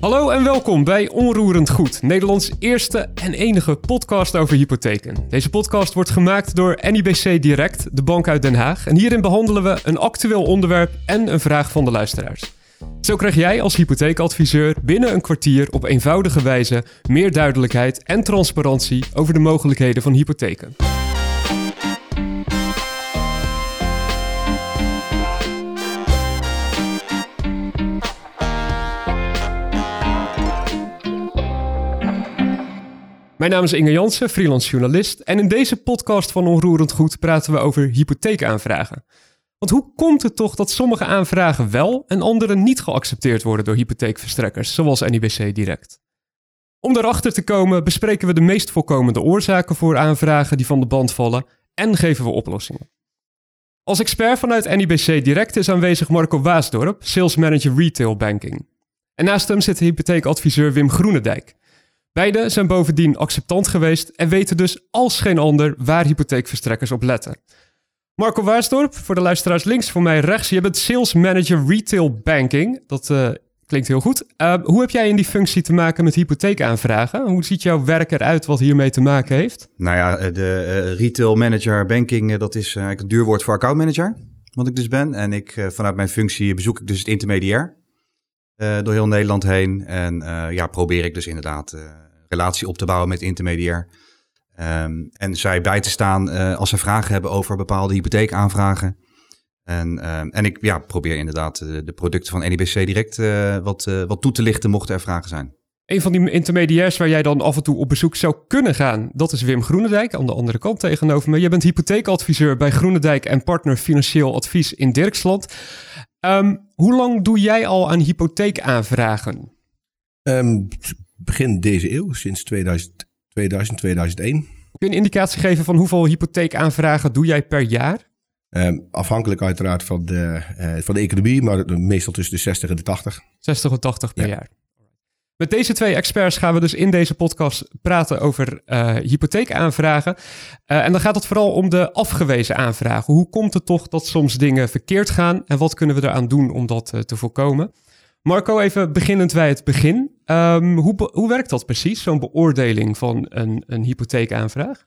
Hallo en welkom bij Onroerend Goed, Nederlands eerste en enige podcast over hypotheken. Deze podcast wordt gemaakt door NIBC Direct, de bank uit Den Haag. En hierin behandelen we een actueel onderwerp en een vraag van de luisteraars. Zo krijg jij als hypotheekadviseur binnen een kwartier op eenvoudige wijze meer duidelijkheid en transparantie over de mogelijkheden van hypotheken. Mijn naam is Inge Jansen, freelance journalist. En in deze podcast van Onroerend Goed praten we over hypotheekaanvragen. Want hoe komt het toch dat sommige aanvragen wel en andere niet geaccepteerd worden door hypotheekverstrekkers, zoals NIBC Direct? Om daarachter te komen bespreken we de meest voorkomende oorzaken voor aanvragen die van de band vallen en geven we oplossingen. Als expert vanuit NIBC Direct is aanwezig Marco Waasdorp, sales manager retail banking. En naast hem zit hypotheekadviseur Wim Groenendijk. Beide zijn bovendien acceptant geweest en weten dus als geen ander waar hypotheekverstrekkers op letten. Marco Waarsdorp, voor de luisteraars links, voor mij rechts. Je bent sales manager retail banking. Dat uh, klinkt heel goed. Uh, hoe heb jij in die functie te maken met hypotheekaanvragen? Hoe ziet jouw werk eruit wat hiermee te maken heeft? Nou ja, de uh, retail manager banking, dat is eigenlijk een duurwoord voor accountmanager. Wat ik dus ben. En ik, vanuit mijn functie bezoek ik dus het intermediair. Door heel Nederland heen. En ja, probeer ik dus inderdaad relatie op te bouwen met intermediair. Um, en zij bij te staan als ze vragen hebben over bepaalde hypotheekaanvragen. En, uh, en ik ja, probeer inderdaad de, eh, producten van NIBC direct wat, wat toe te lichten mochten er vragen zijn. Een van die intermediairs waar jij dan af en toe op bezoek zou kunnen gaan, dat is Wim Groenendijk aan de andere kant tegenover me. Jij bent hypotheekadviseur bij Groenendijk en partner financieel advies in Dirksland. Um, hoe lang doe jij al aan hypotheekaanvragen? Um, begin deze eeuw, sinds 2000, 2000 2001. Kun je een indicatie geven van hoeveel hypotheekaanvragen doe jij per jaar? Um, afhankelijk uiteraard van de, uh, van de economie, maar meestal tussen de 60 en de 80. 60 en 80 per jaar. Met deze twee experts gaan we dus in deze podcast praten over uh, hypotheekaanvragen. Uh, en dan gaat het vooral om de afgewezen aanvragen. Hoe komt het toch dat soms dingen verkeerd gaan en wat kunnen we eraan doen om dat uh, te voorkomen? Marco, even beginnend bij het begin. Um, hoe, hoe werkt dat precies, zo'n beoordeling van een, een hypotheekaanvraag?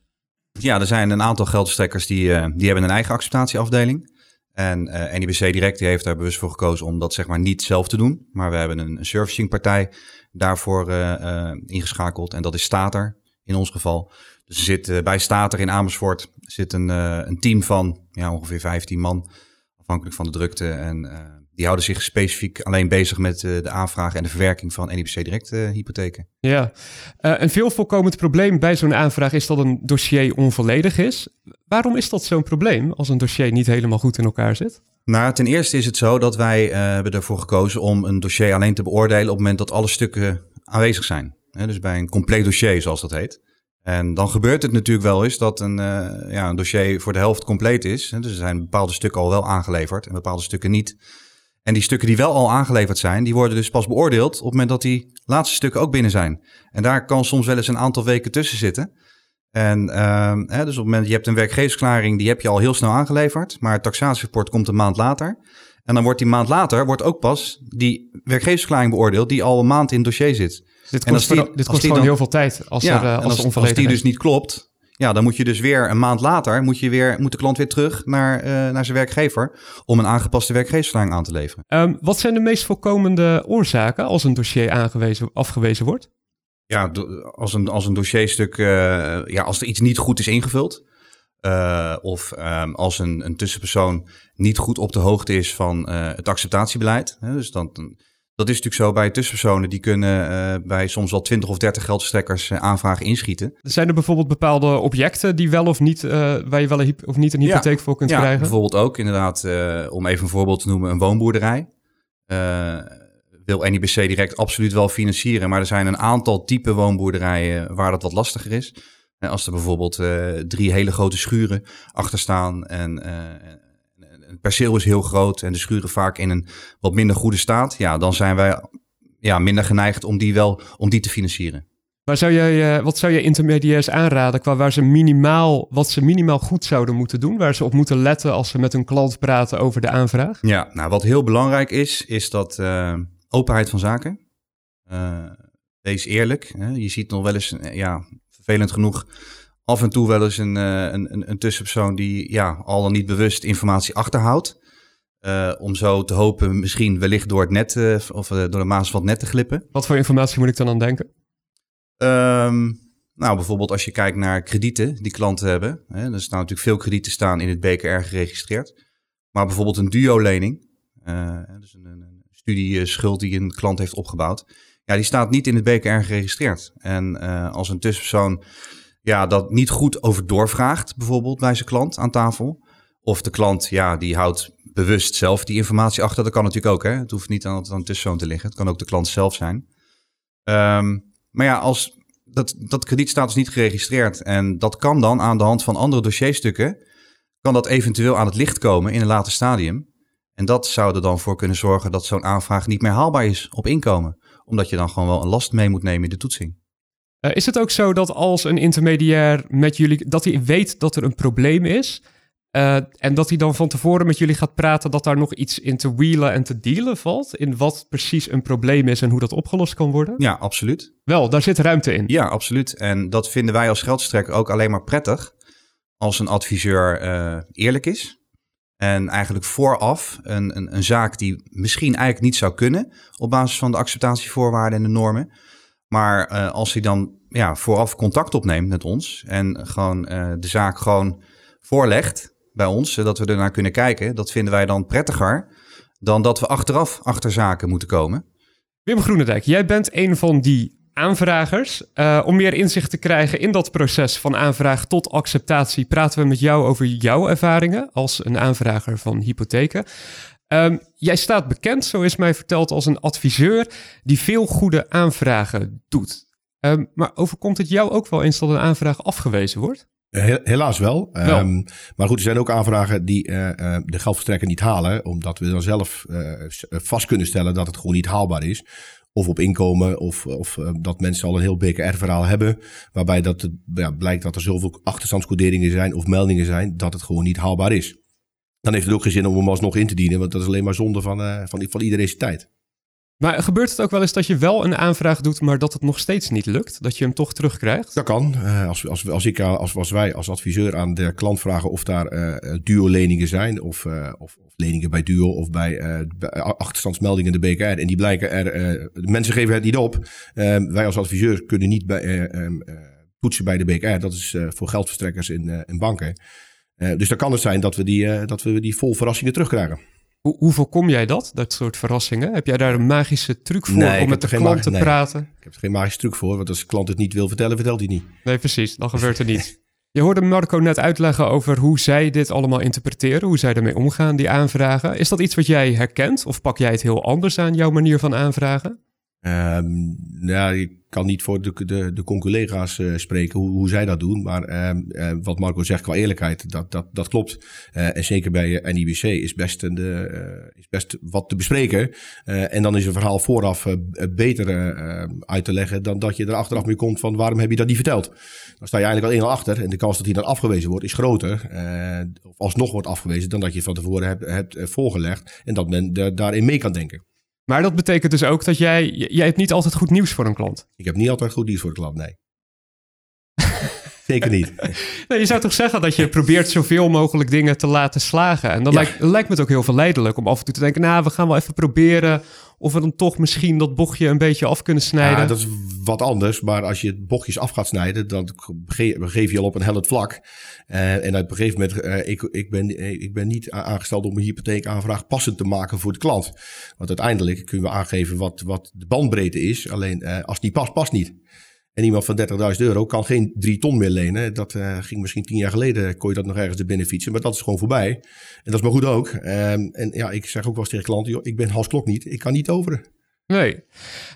Ja, er zijn een aantal geldverstrekkers die, die hebben een eigen acceptatieafdeling. En uh, NIBC Direct heeft daar bewust voor gekozen om dat zeg maar niet zelf te doen. Maar we hebben een, een servicingpartij daarvoor uh, ingeschakeld. En dat is Stater in ons geval. Dus er zit bij Stater in Amersfoort zit een, een team van ja, ongeveer 15 man. Afhankelijk van de drukte en die houden zich specifiek alleen bezig met uh, de aanvraag en de verwerking van NIBC Direct uh, hypotheken. Ja, uh, een veel voorkomend probleem bij zo'n aanvraag is dat een dossier onvolledig is. Waarom is dat zo'n probleem als een dossier niet helemaal goed in elkaar zit? Nou, ten eerste is het zo dat wij hebben ervoor gekozen om een dossier alleen te beoordelen op het moment dat alle stukken aanwezig zijn. dus bij een compleet dossier, zoals dat heet. En dan gebeurt het natuurlijk wel eens dat een, ja, een dossier voor de helft compleet is. dus er zijn bepaalde stukken al wel aangeleverd en bepaalde stukken niet. En die stukken die wel al aangeleverd zijn, die worden dus pas beoordeeld op het moment dat die laatste stukken ook binnen zijn. En daar kan soms wel eens een aantal weken tussen zitten. En uh, hè, dus op het moment, je hebt een werkgeversklaring, die heb je al heel snel aangeleverd, maar het taxatierapport komt een maand later. En dan wordt die maand later, wordt ook pas die werkgeversklaring beoordeeld, die al een maand in het dossier zit. dit kost, en die, dit kost gewoon dan, heel veel tijd als, ja, er, als, als, als die dus niet klopt, ja, dan moet je dus weer een maand later, moet, je weer, moet de klant weer terug naar, uh, naar zijn werkgever om een aangepaste werkgeversverklaring aan te leveren. Um, wat zijn de meest voorkomende oorzaken als een dossier aangewezen, afgewezen wordt? Ja, als een, als een dossierstuk, uh, ja, als er iets niet goed is ingevuld. Uh, of um, als een, een tussenpersoon niet goed op de hoogte is van het acceptatiebeleid. Hè, dus dan, dat is natuurlijk zo bij tussenpersonen. Die kunnen uh, bij soms wel 20 of 30 geldverstrekkers uh, aanvragen inschieten. Zijn er bijvoorbeeld bepaalde objecten die wel of niet, uh, waar je wel een of niet een hypotheek voor kunt ja, krijgen? bijvoorbeeld ook inderdaad, om even een voorbeeld te noemen, een woonboerderij. wil NIBC direct absoluut wel financieren, maar er zijn een aantal type woonboerderijen waar dat wat lastiger is. als er bijvoorbeeld drie hele grote schuren achter staan en het perceel is heel groot en de schuren vaak in een wat minder goede staat, ja, dan zijn wij ja, minder geneigd om die wel om die te financieren. Maar zou jij, uh, wat zou je intermediairs aanraden qua waar ze minimaal, wat ze minimaal goed zouden moeten doen, waar ze op moeten letten als ze met hun klant praten over de aanvraag? Ja, nou wat heel belangrijk is, is dat uh, openheid van zaken. wees eerlijk. Hè? Je ziet nog wel eens, ja, vervelend genoeg, af en toe wel eens een, een, een, een tussenpersoon die ja, al dan niet bewust informatie achterhoudt. om zo te hopen misschien wellicht door het net of door de maas van het net te glippen. Wat voor informatie moet ik dan aan denken? Um, nou, bijvoorbeeld als je kijkt naar kredieten die klanten hebben. Hè, er staan natuurlijk veel kredieten staan in het BKR geregistreerd. Maar bijvoorbeeld een duo-lening, dus een, een studieschuld die een klant heeft opgebouwd. Ja, die staat niet in het BKR geregistreerd. En als een tussenpersoon ja, dat niet goed over doorvraagt, bijvoorbeeld bij zijn klant aan tafel. Of de klant, ja, die houdt bewust zelf die informatie achter. Dat kan natuurlijk ook, hè. Het hoeft niet aan, aan een tussenpersoon te liggen. Het kan ook de klant zelf zijn. Um, maar ja, als dat, dat krediet staat dus niet geregistreerd. En dat kan dan aan de hand van andere dossierstukken, kan dat eventueel aan het licht komen in een later stadium. En dat zou er dan voor kunnen zorgen dat zo'n aanvraag niet meer haalbaar is op inkomen. Omdat je dan gewoon wel een last mee moet nemen in de toetsing. Uh, is het ook zo dat als een intermediair met jullie, dat hij weet dat er een probleem is, uh, en dat hij dan van tevoren met jullie gaat praten dat daar nog iets in te wheelen en te dealen valt. In wat precies een probleem is en hoe dat opgelost kan worden? Ja, absoluut. Wel, daar zit ruimte in. Ja, absoluut. En dat vinden wij als geldstrekker ook alleen maar prettig als een adviseur uh, eerlijk is. En eigenlijk vooraf een, een, een, zaak die misschien eigenlijk niet zou kunnen op basis van de acceptatievoorwaarden en de normen. Maar uh, als hij dan ja, vooraf contact opneemt met ons en gewoon de zaak gewoon voorlegt bij ons, zodat we ernaar kunnen kijken. Dat vinden wij dan prettiger dan dat we achteraf achter zaken moeten komen. Wim Groenendijk, jij bent een van die aanvragers. Uh, om meer inzicht te krijgen in dat proces van aanvraag tot acceptatie, praten we met jou over jouw ervaringen als een aanvrager van hypotheken. Um, jij staat bekend, zo is mij verteld, als een adviseur die veel goede aanvragen doet. Um, maar overkomt het jou ook wel eens dat een aanvraag afgewezen wordt? Helaas wel. Um, maar goed, er zijn ook aanvragen die uh, uh, de geldverstrekker niet halen, omdat we dan zelf uh, vast kunnen stellen dat het gewoon niet haalbaar is. Of op inkomen, of, of dat mensen al een heel BKR-verhaal hebben, waarbij dat het, ja, blijkt dat er zoveel achterstandscoderingen zijn of meldingen zijn, dat het gewoon niet haalbaar is. Dan heeft het ook geen zin om hem alsnog in te dienen, want dat is alleen maar zonde van, van, van iedereen tijd. Maar gebeurt het ook wel eens dat je wel een aanvraag doet, maar dat het nog steeds niet lukt? Dat je hem toch terugkrijgt? Dat kan. Uh, als, als, als, ik, als, als wij als adviseur aan de klant vragen of daar uh, duo-leningen zijn, of, uh, of, of, leningen bij duo of bij, bij achterstandsmeldingen in de BKR, en die blijken er, mensen geven het niet op. wij als adviseur kunnen niet bij, toetsen bij de BKR. Dat is voor geldverstrekkers in, in banken. Dus dan kan het zijn dat we die, dat we die vol verrassingen terugkrijgen. Hoe, hoe voorkom jij dat, dat soort verrassingen? Heb jij daar een magische truc voor om met de klant te praten? Ik heb er geen magische truc voor, want als de klant het niet wil vertellen, vertelt hij niet. Nee, precies. Dan gebeurt er niet. Je hoorde Marco net uitleggen over hoe zij dit allemaal interpreteren, hoe zij ermee omgaan, die aanvragen. Is dat iets wat jij herkent of pak jij het heel anders aan jouw manier van aanvragen? Um, nou, ik kan niet voor de, de, de conculega's uh, spreken hoe, hoe zij dat doen. Maar um, wat Marco zegt qua eerlijkheid, dat, dat, dat klopt. Uh, en zeker bij NIBC is best, een, is best wat te bespreken. en dan is een verhaal vooraf beter uit te leggen dan dat je er achteraf mee komt van waarom heb je dat niet verteld. Dan sta je eigenlijk al 1 achter en de kans dat hij dan afgewezen wordt is groter. of alsnog wordt afgewezen dan dat je van tevoren hebt, hebt voorgelegd en dat men daarin mee kan denken. Maar dat betekent dus ook dat jij, jij hebt niet altijd goed nieuws voor een klant. Ik heb niet altijd goed nieuws voor een klant, nee. Zeker niet. nee, je zou toch zeggen dat je probeert zoveel mogelijk dingen te laten slagen. En dan lijkt, lijkt me het ook heel verleidelijk om af en toe te denken... nou, we gaan wel even proberen of we dan toch misschien dat bochtje een beetje af kunnen snijden. Ja, dat is wat anders. Maar als je het bochtjes af gaat snijden, dan geef je al op een hellend vlak. Uh, en op een gegeven moment, uh, ik, ik, ben, eh, ik ben niet aangesteld om een hypotheekaanvraag passend te maken voor de klant. Want uiteindelijk kunnen we aangeven wat, wat de bandbreedte is. Alleen uh, als die past, past niet. En iemand van 30.000 euro kan geen 3 ton meer lenen. Dat uh, ging misschien tien jaar geleden, kon je dat nog ergens de binnen fietsen. Maar dat is gewoon voorbij. En dat is maar goed ook. Um, en ja, ik zeg ook wel eens tegen klanten, joh, ik ben Hans Klok niet. Ik kan niet toveren. Nee.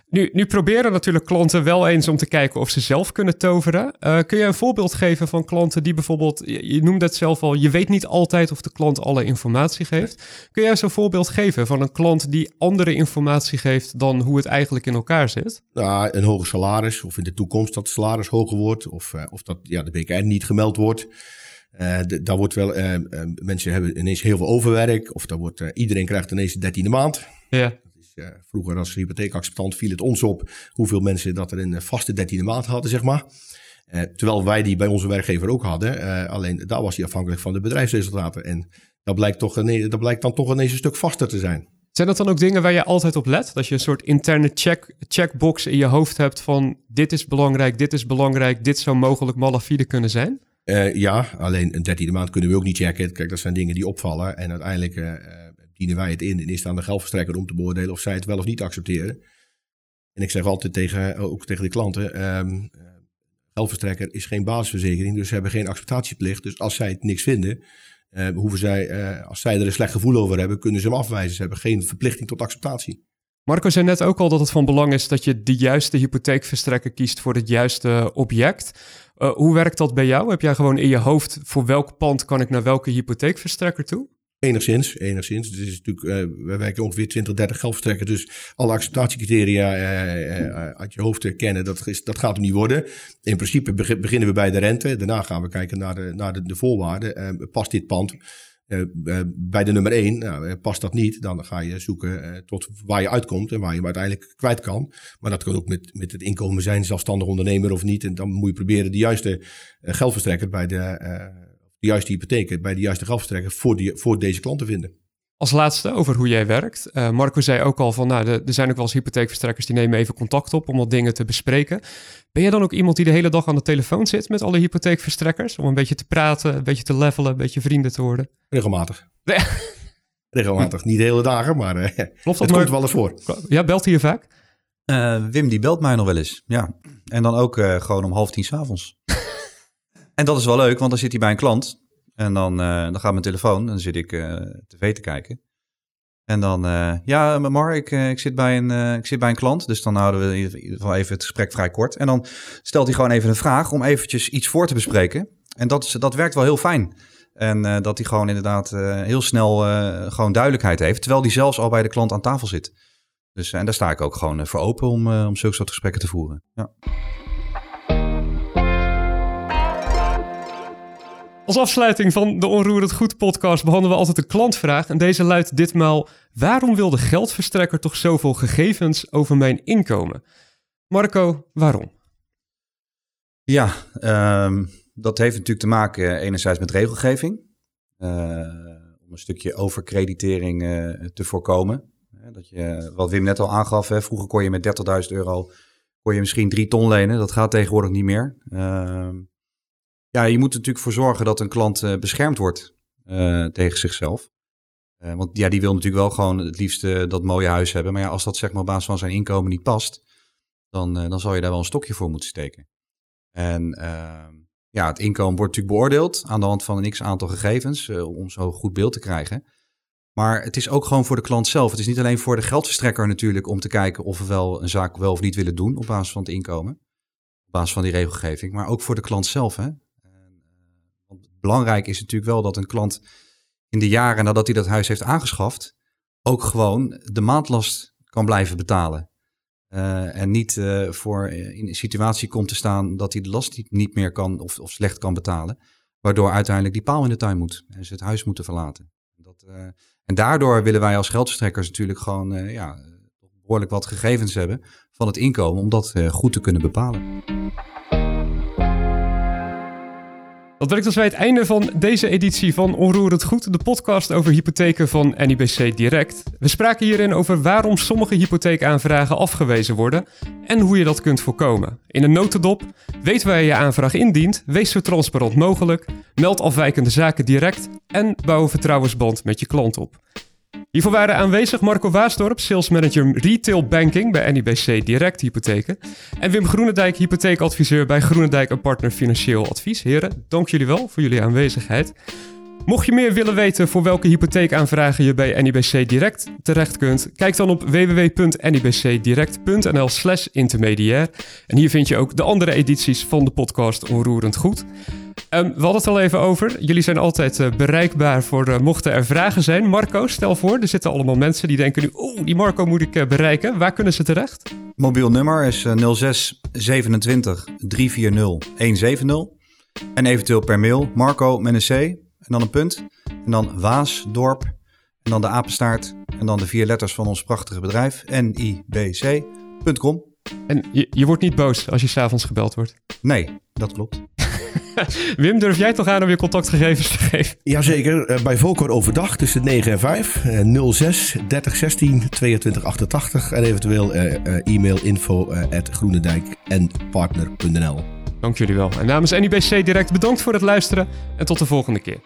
Nu, nu proberen natuurlijk klanten wel eens om te kijken of ze zelf kunnen toveren. Uh, kun je een voorbeeld geven van klanten die bijvoorbeeld, je, noemde het zelf al, je weet niet altijd of de klant alle informatie geeft. Kun jij zo'n voorbeeld geven van een klant die andere informatie geeft dan hoe het eigenlijk in elkaar zit? Nou, een hoger salaris of in de toekomst dat het salaris hoger wordt of, uh, of dat ja, de BKR niet gemeld wordt. Uh, daar wordt wel, mensen hebben ineens heel veel overwerk of daar wordt, iedereen krijgt ineens de dertiende maand. Ja vroeger als hypotheekacceptant viel het ons op hoeveel mensen dat er een vaste dertiende maand hadden, zeg maar. Uh, terwijl wij die bij onze werkgever ook hadden. Uh, alleen daar was hij afhankelijk van de bedrijfsresultaten. En dat blijkt, toch een, dat blijkt dan toch ineens een stuk vaster te zijn. Zijn dat dan ook dingen waar je altijd op let? Dat je een soort interne check, checkbox in je hoofd hebt van dit is belangrijk, dit is belangrijk, dit zou mogelijk malafide kunnen zijn? Uh, ja, alleen een dertiende maand kunnen we ook niet checken. Kijk, dat zijn dingen die opvallen. En uiteindelijk dienen wij het in en is het aan de geldverstrekker om te beoordelen of zij het wel of niet accepteren. En ik zeg altijd tegen, ook tegen de klanten, um, geldverstrekker is geen basisverzekering, dus ze hebben geen acceptatieplicht. Dus als zij het niks vinden, uh, hoeven zij, als zij er een slecht gevoel over hebben, kunnen ze hem afwijzen. Ze hebben geen verplichting tot acceptatie. Marco zei net ook al dat het van belang is dat je de juiste hypotheekverstrekker kiest voor het juiste object. Hoe werkt dat bij jou? Heb jij gewoon in je hoofd voor welk pand kan ik naar welke hypotheekverstrekker toe? Enigszins, enigszins. Het is natuurlijk, uh, we werken ongeveer 20, 30 geldverstrekkers. Dus alle acceptatiecriteria uh, uit je hoofd kennen, dat, is, dat gaat hem niet worden. In principe beginnen we bij de rente. Daarna gaan we kijken naar de, naar de, de voorwaarden. past dit pand bij de nummer 1? Nou, past dat niet? Dan ga je zoeken tot waar je uitkomt en waar je hem uiteindelijk kwijt kan. Maar dat kan ook met, met het inkomen zijn, zelfstandig ondernemer of niet. En dan moet je proberen de juiste geldverstrekker bij de de juiste hypotheken bij de juiste geldverstrekker voor, die, voor deze klant te vinden. Als laatste over hoe jij werkt. Uh, Marco zei ook al van, nou, er zijn ook wel eens hypotheekverstrekkers die nemen even contact op om wat dingen te bespreken. Ben je dan ook iemand die de hele dag aan de telefoon zit met alle hypotheekverstrekkers? Om een beetje te praten, een beetje te levelen, een beetje vrienden te worden? Regelmatig. Regelmatig. Niet de hele dagen, maar uh, Klopt dat het komt wel eens voor. Ja, belt hij je vaak? Uh, Wim die belt mij nog wel eens, ja. En dan ook gewoon om half tien s'avonds. En dat is wel leuk, want dan zit hij bij een klant. En dan, uh, dan gaat mijn telefoon dan zit ik uh, tv te kijken. En dan, uh, ja, Mar, ik, ik, zit bij een, ik zit bij een klant. Dus dan houden we in ieder geval even het gesprek vrij kort. En dan stelt hij gewoon even een vraag om eventjes iets voor te bespreken. En dat, is, dat werkt wel heel fijn. En dat hij gewoon inderdaad heel snel gewoon duidelijkheid heeft. Terwijl hij zelfs al bij de klant aan tafel zit. Dus, en daar sta ik ook gewoon voor open om, om zulke soort gesprekken te voeren. Ja. Als afsluiting van de Onroerend Goed podcast behandelen we altijd een klantvraag. En deze luidt ditmaal: waarom wil de geldverstrekker toch zoveel gegevens over mijn inkomen? Marco, waarom? Ja, um, dat heeft natuurlijk te maken enerzijds met regelgeving. Uh, om een stukje overkreditering uh, te voorkomen. Dat je, wat Wim net al aangaf, hè, vroeger kon je met 30.000 euro kon je misschien drie ton lenen. Dat gaat tegenwoordig niet meer. Uh, ja, je moet er natuurlijk voor zorgen dat een klant uh, beschermd wordt uh, tegen zichzelf. Uh, want ja, die wil natuurlijk wel gewoon het liefst dat mooie huis hebben. Maar ja, als dat zeg maar op basis van zijn inkomen niet past, dan, dan zal je daar wel een stokje voor moeten steken. En ehm, ja, het inkomen wordt natuurlijk beoordeeld aan de hand van een x aantal gegevens om zo goed beeld te krijgen. Maar het is ook gewoon voor de klant zelf. Het is niet alleen voor de geldverstrekker natuurlijk om te kijken of we wel een zaak wel of niet willen doen op basis van het inkomen. Op basis van die regelgeving. Maar ook voor de klant zelf. Hè? Belangrijk is natuurlijk wel dat een klant in de jaren nadat hij dat huis heeft aangeschaft, ook gewoon de maandlast kan blijven betalen. Uh, en niet uh, voor in een situatie komt te staan dat hij de last niet meer kan of, of, slecht kan betalen. Waardoor uiteindelijk die paal in de tuin moet en ze het huis moeten verlaten. Dat, en daardoor willen wij als geldverstrekkers natuurlijk gewoon ja, behoorlijk wat gegevens hebben van het inkomen om dat goed te kunnen bepalen. Dat brengt ons bij het einde van deze editie van Onroerend Goed, de podcast over hypotheken van NIBC Direct. We spraken hierin over waarom sommige hypotheekaanvragen afgewezen worden en hoe je dat kunt voorkomen. In een notendop, weet waar je je aanvraag indient, wees zo transparant mogelijk, meld afwijkende zaken direct en bouw een vertrouwensband met je klant op. Hiervoor waren aanwezig Marco Waasdorp, sales manager retail banking bij NIBC Direct Hypotheken. En Wim Groenendijk, hypotheekadviseur bij Groenendijk en Partner Financieel Advies. Heren, dank jullie wel voor jullie aanwezigheid. Mocht je meer willen weten voor welke hypotheekaanvragen je bij NIBC Direct terecht kunt, kijk dan op www.nibcdirect.nl slash intermediair. En hier vind je ook de andere edities van de podcast Onroerend Goed. Um, we hadden het al even over. Jullie zijn altijd uh, bereikbaar voor uh, mochten er vragen zijn. Marco, stel voor, er zitten allemaal mensen die denken nu... oeh, die Marco moet ik uh, bereiken. Waar kunnen ze terecht? Mobiel nummer is 06 27 340 170. En eventueel per mail Marco met een C en dan een punt. En dan Waasdorp En dan de apenstaart. En dan de vier letters van ons prachtige bedrijf. nibc.com. En je, je wordt niet boos als je s'avonds gebeld wordt. Nee, dat klopt. Wim, durf jij toch aan om je contactgegevens te geven? Jazeker, eh, bij Volker overdag tussen 9 en 5. eh, 06 30 16 22 88. En eventueel eh, eh, e-mail info at groenendijk en partner.nl. Dank jullie wel. En namens NIBC Direct bedankt voor het luisteren en tot de volgende keer.